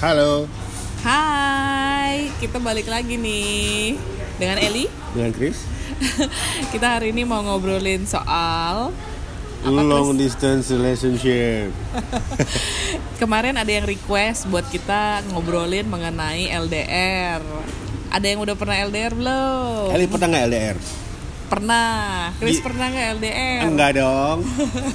Halo, Hai, kita balik lagi nih dengan Eli. dengan Chris. kita hari ini mau ngobrolin soal apa Long Chris? distance relationship. Kemarin ada yang request buat kita ngobrolin mengenai LDR. Ada yang udah pernah LDR belum? Eli pernah nggak LDR? Pernah. Chris Di- pernah nggak LDR? Enggak dong.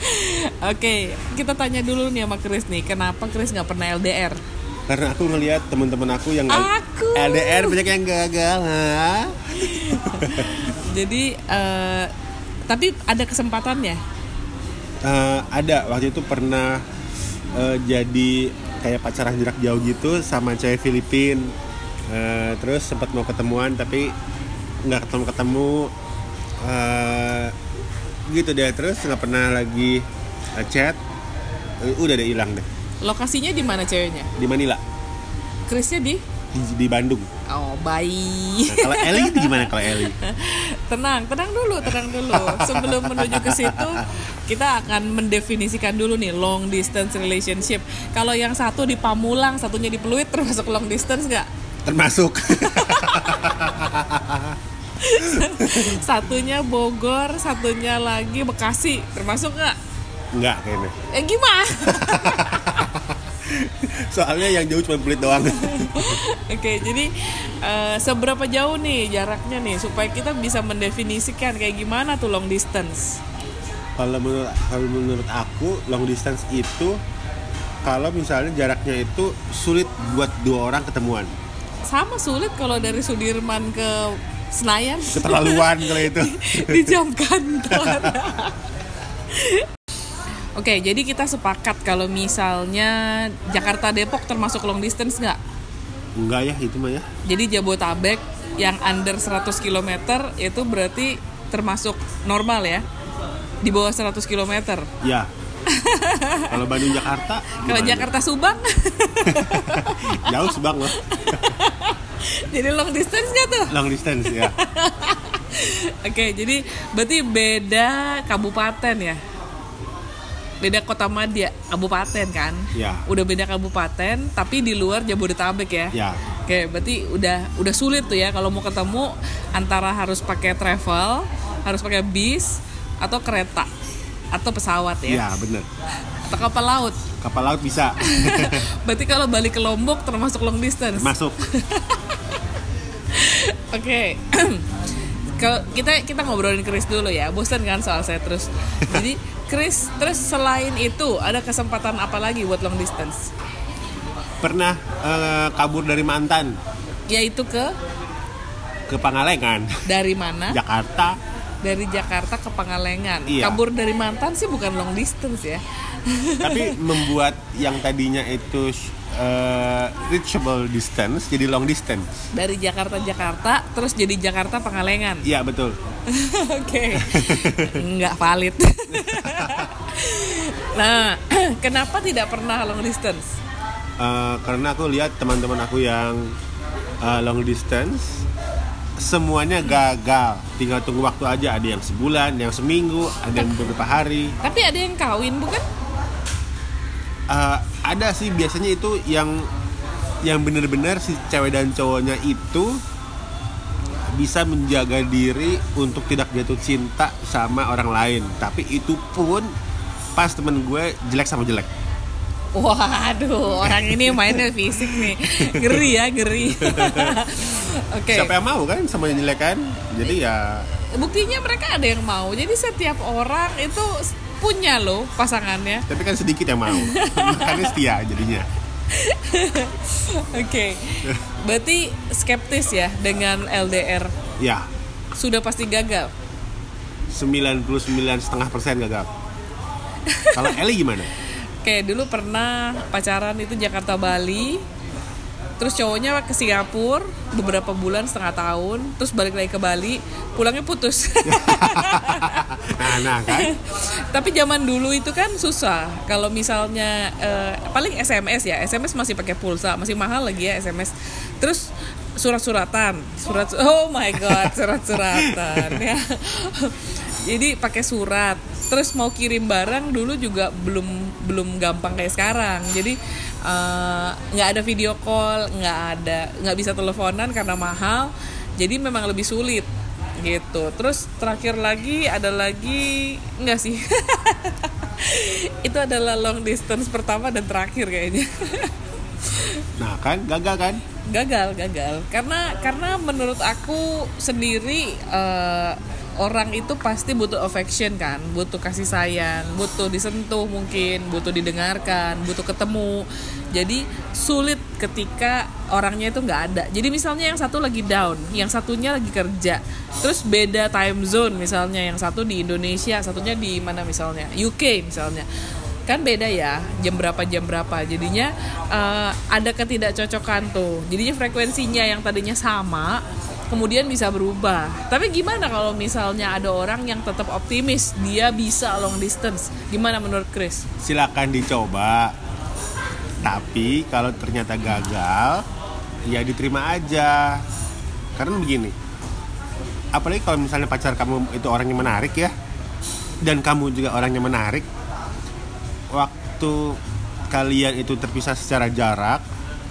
Oke, kita tanya dulu nih sama Chris nih, kenapa Chris nggak pernah LDR? Karena aku ngelihat teman-teman aku yang Aku. LDR banyak yang gagal. ha? Jadi, eh, tapi ada kesempatannya. Eh, ada waktu itu pernah eh, jadi kayak pacaran jarak jauh gitu sama cewek Filipin. Eh, terus sempat mau ketemuan tapi nggak ketemu ketemu. Eh, gitu deh terus nggak pernah lagi eh, chat. Eh, udah deh hilang deh Lokasinya di mana ceweknya? di Manila Chrisnya di? di, di Bandung. Oh, baik. Nah, kalau Eli itu gimana kalau Eli? tenang, tenang dulu, tenang dulu. Sebelum menuju ke situ, kita akan mendefinisikan dulu nih long distance relationship. Kalau yang satu di Pamulang, satunya di Pluit, termasuk long distance nggak? Termasuk Satunya Bogor, satunya lagi Bekasi, termasuk nggak? Enggak kayaknya. Eh gimana? Soalnya yang jauh cuma pelit doang. Oke, jadi eh, seberapa jauh nih jaraknya nih supaya kita bisa mendefinisikan kayak gimana tuh long distance? kalau menurut kalau menurut aku long distance itu kalau misalnya jaraknya itu sulit buat dua orang ketemuan. Sama sulit kalau dari Sudirman ke Senayan. Keterlaluan kalau itu. di jam kantor. Oke, jadi kita sepakat kalau misalnya Jakarta Depok termasuk long distance nggak? Enggak ya itu mah ya. Jadi Jabotabek yang under 100 km itu berarti termasuk normal ya? Di bawah 100 km. Ya. kalau Bandung Jakarta Kalau? Jakarta Subang, jauh sebang loh. jadi long distance nggak tuh? Long distance ya. Oke, jadi berarti beda kabupaten ya? Beda kota madya, kabupaten kan? Ya. Udah beda kabupaten, tapi di luar Jabodetabek ya? Ya. Oke, berarti udah udah sulit tuh ya kalau mau ketemu antara harus pakai travel, harus pakai bis atau kereta atau pesawat ya, Ya, bener. atau kapal laut. Kapal laut bisa. Berarti kalau balik ke Lombok termasuk long distance. Masuk. Oke. Kalau kita kita ngobrolin Chris dulu ya. Bosan kan soal saya terus. Jadi Chris terus selain itu ada kesempatan apa lagi buat long distance? Pernah eh, kabur dari mantan Yaitu ke ke Pangalengan, dari mana? Jakarta. Dari Jakarta ke Pangalengan. Iya. Kabur dari mantan sih bukan long distance ya. Tapi membuat yang tadinya itu eh, reachable distance jadi long distance. Dari Jakarta Jakarta terus jadi Jakarta Pangalengan. Iya, betul. Oke. Nggak valid. nah, kenapa tidak pernah long distance? Eh, karena aku lihat teman-teman aku yang eh, long distance semuanya gagal tinggal tunggu waktu aja ada yang sebulan yang seminggu ada yang beberapa hari Tapi ada yang kawin bukan? Eh, ada sih biasanya itu yang yang bener-bener si cewek dan cowoknya itu bisa menjaga diri untuk tidak jatuh cinta sama orang lain tapi itu pun pas temen gue jelek sama jelek Waduh, orang ini mainnya fisik nih. Geri ya, geri. Oke. siapa yang mau kan sama yang jelek kan jadi ya Buktinya mereka ada yang mau. Jadi setiap orang itu punya loh pasangannya. tapi kan sedikit yang mau makanya setia jadinya Oke. Berarti skeptis ya dengan LDR. ya Sudah pasti gagal. 99,5 persen gagal kalau Eli gimana Oke, dulu pernah pacaran itu Jakarta Bali. Terus cowoknya ke Singapura beberapa bulan setengah tahun, terus balik lagi ke Bali, pulangnya putus. nah nah kan Tapi zaman dulu itu kan susah. Kalau misalnya eh, paling SMS ya, SMS masih pakai pulsa, masih mahal lagi ya SMS. Terus surat-suratan, surat oh my god, surat-suratan ya. Jadi pakai surat. Terus mau kirim barang dulu juga belum belum gampang kayak sekarang. Jadi Eh, nggak ada video call nggak ada nggak bisa teleponan karena mahal. Jadi memang lebih sulit gitu. Terus terakhir lagi ada lagi enggak sih? Itu adalah long distance pertama dan terakhir kayaknya. Nah kan? Gagal kan? gagal gagal. Karena karena menurut aku sendiri eh, orang itu pasti butuh affection kan butuh kasih sayang butuh disentuh mungkin butuh didengarkan butuh ketemu. Jadi sulit ketika orangnya itu nggak ada. Jadi misalnya yang satu lagi down yang satunya lagi kerja terus beda time zone misalnya yang satu di Indonesia satunya di mana misalnya UK misalnya. Kan beda ya jam berapa jam berapa. Jadinya eh, ada ketidakcocokan tuh. Jadinya frekuensinya yang tadinya sama kemudian bisa berubah tapi gimana kalau misalnya ada orang yang tetap optimis dia bisa long distance gimana menurut Chris Silakan dicoba. Tapi kalau ternyata gagal, ya diterima aja. Karena begini. Apalagi kalau misalnya pacar kamu itu orangnya menarik ya. Dan kamu juga orangnya menarik. Waktu kalian itu terpisah secara jarak,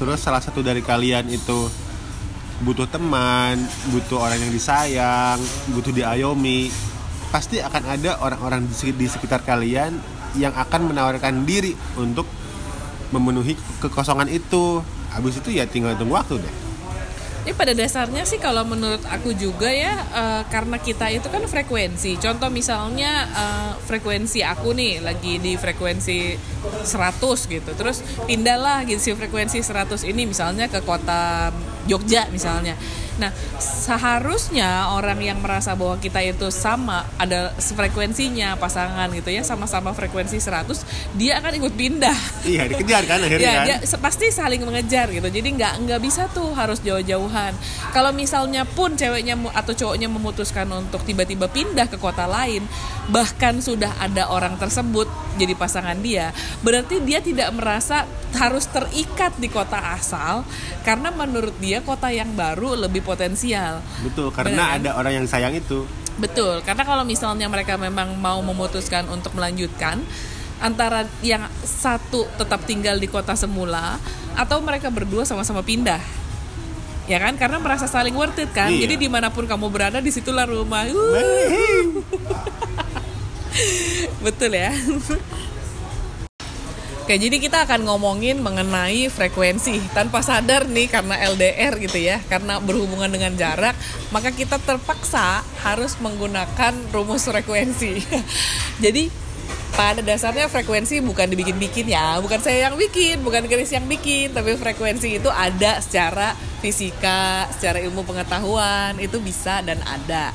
terus salah satu dari kalian itu butuh teman, butuh orang yang disayang, butuh diayomi, pasti akan ada orang-orang di sek- di sekitar kalian yang akan menawarkan diri untuk memenuhi kekosongan itu. Habis itu ya tinggal tunggu waktu deh. Ini pada dasarnya sih kalau menurut aku juga ya eh, karena kita itu kan frekuensi. Contoh misalnya eh, frekuensi aku nih lagi di frekuensi 100 gitu. Terus pindahlah gitu si frekuensi 100 ini misalnya ke kota Jogja misalnya. Nah, seharusnya orang yang merasa bahwa kita itu sama ada frekuensinya pasangan gitu ya sama-sama frekuensi 100, dia akan ikut pindah. Iya dikejar kan akhirnya Ya, kan. dia pasti saling mengejar gitu. Jadi nggak nggak bisa tuh harus jauh-jauhan. Kalau misalnya pun ceweknya atau cowoknya memutuskan untuk tiba-tiba pindah ke kota lain, bahkan sudah ada orang tersebut jadi pasangan dia, berarti dia tidak merasa harus terikat di kota asal karena menurut dia kota yang baru lebih potensial. Betul Bener karena kan? ada orang yang sayang itu. Betul, karena kalau misalnya mereka memang mau memutuskan untuk melanjutkan antara yang satu tetap tinggal di kota semula atau mereka berdua sama-sama pindah. Ya kan? Karena merasa saling worth it kan. Iya. Jadi di mana pun kamu berada di situlah rumah. Uh, betul ya. Oke, jadi kita akan ngomongin mengenai frekuensi tanpa sadar nih karena LDR gitu ya, karena berhubungan dengan jarak, maka kita terpaksa harus menggunakan rumus frekuensi. jadi pada dasarnya frekuensi bukan dibikin-bikin ya, bukan saya yang bikin, bukan Chris yang bikin, tapi frekuensi itu ada secara fisika, secara ilmu pengetahuan itu bisa dan ada.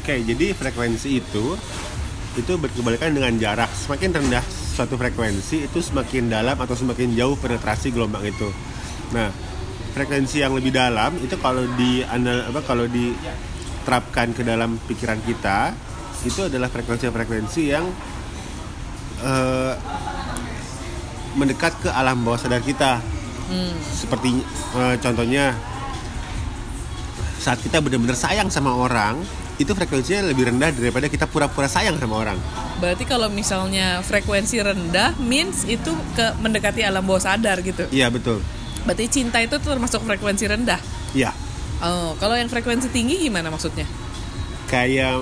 Oke, jadi frekuensi itu itu berkebalikan dengan jarak. Semakin rendah suatu frekuensi itu semakin dalam atau semakin jauh penetrasi gelombang itu. Nah, frekuensi yang lebih dalam itu kalau di apa kalau diterapkan ke dalam pikiran kita itu adalah frekuensi-frekuensi yang eh, mendekat ke alam bawah sadar kita. Seperti eh, contohnya saat kita benar-benar sayang sama orang itu frekuensinya lebih rendah daripada kita pura-pura sayang sama orang. Berarti kalau misalnya frekuensi rendah means itu ke mendekati alam bawah sadar gitu. Iya betul. Berarti cinta itu termasuk frekuensi rendah. Iya. Oh, kalau yang frekuensi tinggi gimana maksudnya? Kayak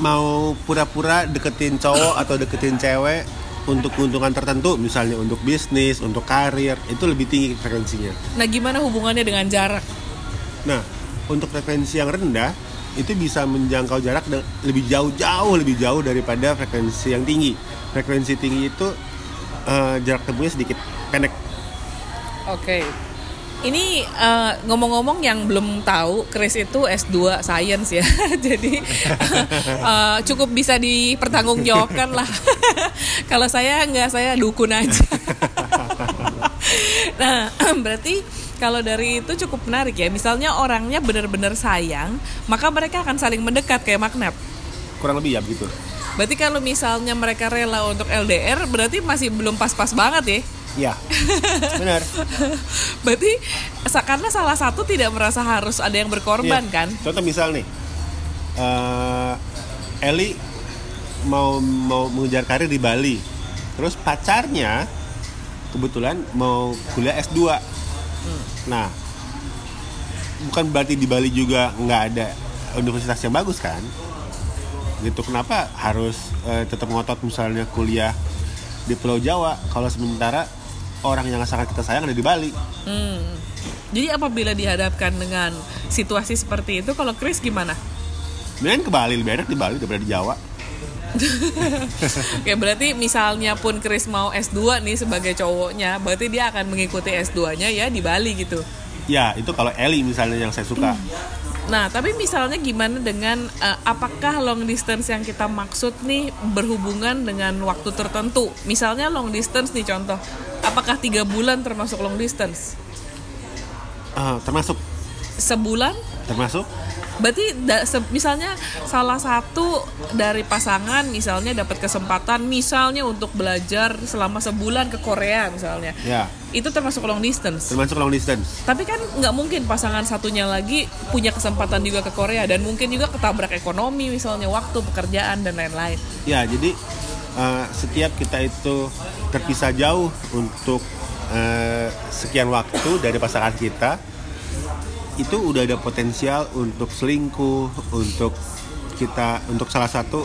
mau pura-pura deketin cowok atau deketin cewek untuk keuntungan tertentu, misalnya untuk bisnis, untuk karir, itu lebih tinggi frekuensinya. Nah, gimana hubungannya dengan jarak? Nah, untuk frekuensi yang rendah itu bisa menjangkau jarak lebih jauh-jauh lebih jauh daripada frekuensi yang tinggi. Frekuensi tinggi itu eh, jarak tempuhnya sedikit pendek. Oke. Ini eh, ngomong-ngomong yang belum tahu, Chris itu S2 Science ya. Jadi eh, cukup bisa dipertanggungjawabkan lah. Kalau saya nggak, saya dukun aja. nah, berarti kalau dari itu cukup menarik ya. Misalnya orangnya benar-benar sayang, maka mereka akan saling mendekat kayak magnet. Kurang lebih ya begitu. Berarti kalau misalnya mereka rela untuk LDR, berarti masih belum pas-pas banget ya. Iya. Benar. Berarti karena salah satu tidak merasa harus ada yang berkorban Iya. kan? Contoh misal nih, eh Eli mau mau mengejar karir di Bali, terus pacarnya kebetulan mau kuliah S2 nah bukan berarti di Bali juga nggak ada universitas yang bagus kan gitu kenapa harus eh, tetap ngotot misalnya kuliah di Pulau Jawa kalau sementara orang yang sangat kita sayang ada di Bali Hmm. Jadi apabila dihadapkan dengan situasi seperti itu, kalau Chris gimana? Mendingan ke Bali lebih enak di Bali daripada di Jawa Oke, berarti misalnya pun Chris mau S2 nih sebagai cowoknya, berarti dia akan mengikuti S2-nya ya di Bali gitu. ya itu kalau Eli misalnya yang saya suka Nah, tapi misalnya gimana dengan eh, apakah long distance yang kita maksud nih berhubungan dengan waktu tertentu? Misalnya long distance nih contoh, apakah tiga bulan termasuk long distance? Ah, termasuk Sebulan? termasuk Berarti da- se- misalnya salah satu dari pasangan misalnya dapat kesempatan misalnya untuk belajar selama sebulan ke Korea misalnya. ya Itu termasuk long distance. termasuk long distance Tapi kan nggak mungkin pasangan satunya lagi punya kesempatan juga ke Korea dan mungkin juga ketabrak ekonomi misalnya waktu pekerjaan dan lain-lain. Ya, jadi eh, setiap kita itu terpisah jauh untuk eh, sekian waktu dari pasangan kita, itu udah ada potensial untuk selingkuh, untuk kita, untuk salah satu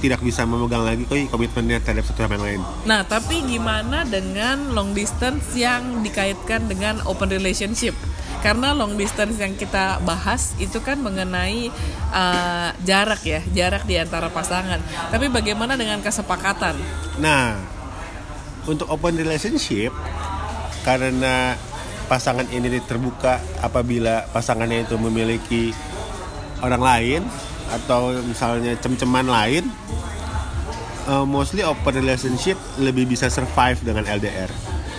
tidak bisa memegang lagi koi komitmennya terhadap satu sama lain. Nah, tapi gimana dengan long distance yang dikaitkan dengan open relationship? Karena long distance yang kita bahas itu kan mengenai uh, jarak ya, jarak di antara pasangan. Tapi bagaimana dengan kesepakatan? Nah, untuk open relationship karena pasangan ini terbuka apabila pasangannya itu memiliki orang lain atau misalnya cem-ceman lain, eh, mostly open relationship lebih bisa survive dengan LDR.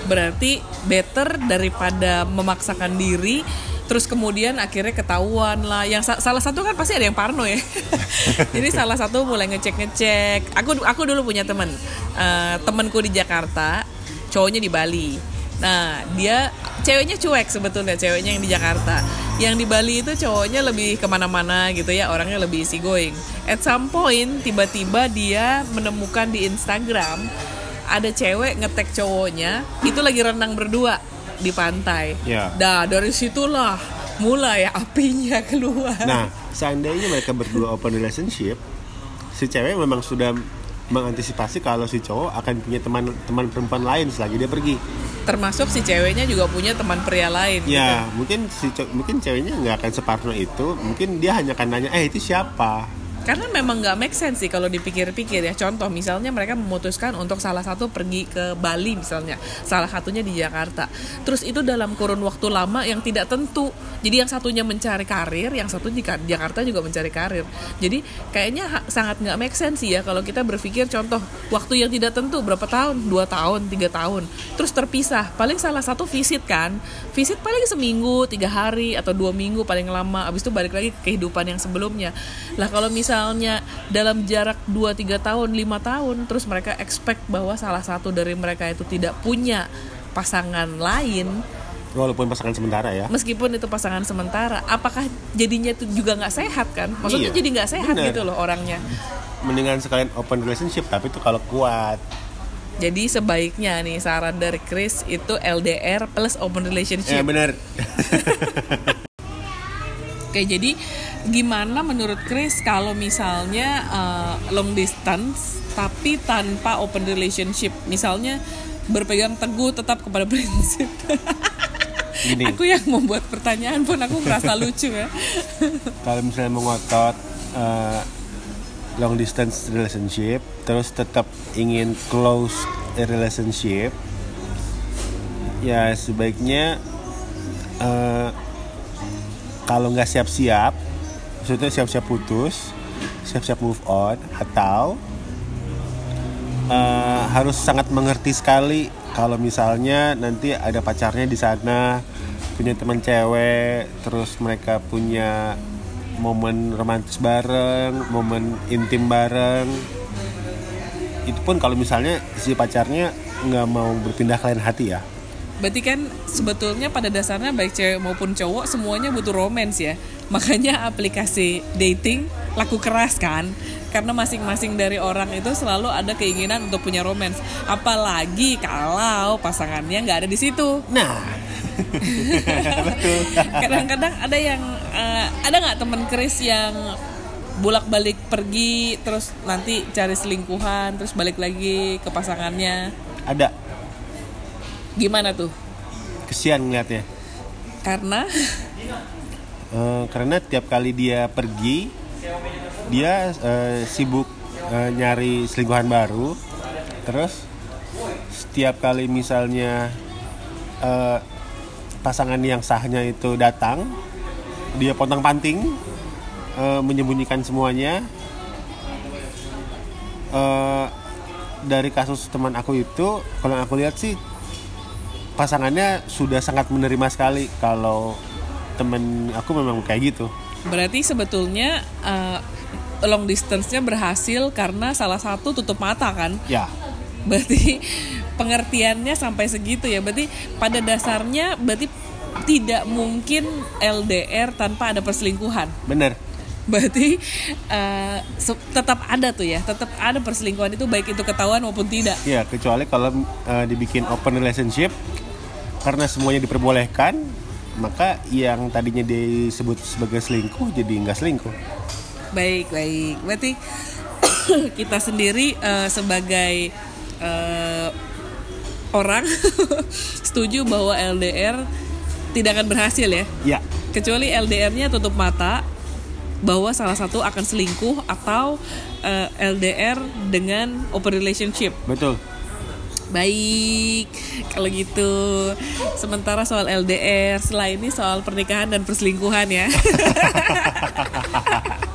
Berarti better daripada memaksakan diri terus kemudian akhirnya ketahuan lah. Yang sa- salah satu kan pasti ada yang parno ya. Jadi salah satu mulai ngecek ngecek aku aku dulu punya teman Eh, temanku di Jakarta cowoknya di Bali. Nah dia ceweknya cuek sebetulnya ceweknya yang di Jakarta yang di Bali itu cowoknya lebih ke mana-mana gitu ya orangnya lebih easy going at some point tiba-tiba dia menemukan di Instagram ada cewek ngetek cowoknya itu lagi renang berdua di pantai. Ya. Dah dari situlah mulai apinya keluar. Nah, seandainya mereka berdua open relationship, si cewek memang sudah mengantisipasi kalau si cowok akan punya teman teman perempuan lain selagi dia pergi. Termasuk si ceweknya juga punya teman pria lain. gitu. Ya, mungkin si mungkin ceweknya nggak akan separno itu, mungkin dia hanya akan nanya, eh itu siapa? Karena memang nggak make sense sih kalau dipikir-pikir ya. Contoh misalnya mereka memutuskan untuk salah satu pergi ke Bali misalnya, salah satunya di Jakarta. Terus itu dalam kurun waktu lama yang tidak tentu. Jadi yang satunya mencari karir, yang satu di Ka- Jakarta juga mencari karir. Jadi kayaknya sangat nggak make sense sih ya kalau kita berpikir contoh waktu yang tidak tentu berapa tahun, dua tahun, tiga tahun, terus terpisah. Paling salah satu visit kan, visit paling seminggu, tiga hari atau dua minggu paling lama. Abis itu balik lagi ke kehidupan yang sebelumnya. Lah kalau misalnya dalam jarak 2-3 tahun, 5 tahun, terus mereka expect bahwa salah satu dari mereka itu tidak punya pasangan lain, Walaupun pasangan sementara ya. meskipun itu pasangan sementara, apakah jadinya itu juga nggak sehat kan? Maksudnya Iya, jadi nggak sehat bener. gitu loh orangnya. Mendingan sekalian open relationship, tapi itu kalau kuat. Jadi sebaiknya nih saran dari Chris itu LDR plus open Ya relationship. benar. Oke, jadi gimana menurut Chris kalau misalnya uh, long distance tapi tanpa open relationship? Misalnya berpegang teguh tetap kepada prinsip. Gini, aku yang membuat pertanyaan pun aku merasa lucu ya. kalau misalnya mengotot eh, long distance relationship, terus tetap ingin close relationship, ya sebaiknya eh, kalau nggak siap-siap, maksudnya siap-siap putus, siap-siap move on, atau eh, harus sangat mengerti sekali kalau misalnya nanti ada pacarnya di sana punya teman cewek terus mereka punya momen romantis bareng momen intim bareng. Itu pun kalau misalnya si pacarnya nggak mau berpindah ke lain hati ya Berarti kan sebetulnya pada dasarnya baik cewek maupun cowok semuanya butuh romance ya. Makanya aplikasi dating laku keras kan? Karena masing-masing dari orang itu selalu ada keinginan untuk punya romance. Apalagi kalau pasangannya nggak ada di situ. Nah, betul. kadang-kadang ada yang eh, ada nggak temen Chris yang bolak-balik pergi terus nanti cari selingkuhan terus balik lagi ke pasangannya? Ada gimana tuh kesian ngeliatnya. karena Eh, karena tiap kali dia pergi, dia eh, sibuk eh, nyari selingkuhan baru. Terus setiap kali misalnya eh, pasangan yang sahnya itu datang, dia pontang-panting eh, menyembunyikan semuanya. Eh, dari kasus teman aku itu, kalau aku lihat sih pasangannya sudah sangat menerima sekali kalau temen aku memang kayak gitu. berarti sebetulnya eh, long distance-nya berhasil karena salah satu tutup mata kan? Ya, berarti pengertiannya sampai segitu ya. Berarti pada dasarnya berarti tidak mungkin LDR tanpa ada perselingkuhan. Bener. berarti se- tetap ada tuh ya. Tetap ada perselingkuhan itu baik itu ketahuan maupun tidak. Ya, kecuali kalau eh, dibikin open relationship karena semuanya diperbolehkan, maka yang tadinya disebut sebagai selingkuh jadi nggak selingkuh. baik baik berarti kita sendiri eh, sebagai eh, orang setuju bahwa LDR tidak akan berhasil ya Ya, kecuali LDR-nya tutup mata bahwa salah satu akan selingkuh atau eh, LDR dengan open relationship. betul. Baik, kalau gitu. Sementara soal LDR, setelah ini soal pernikahan dan perselingkuhan ya.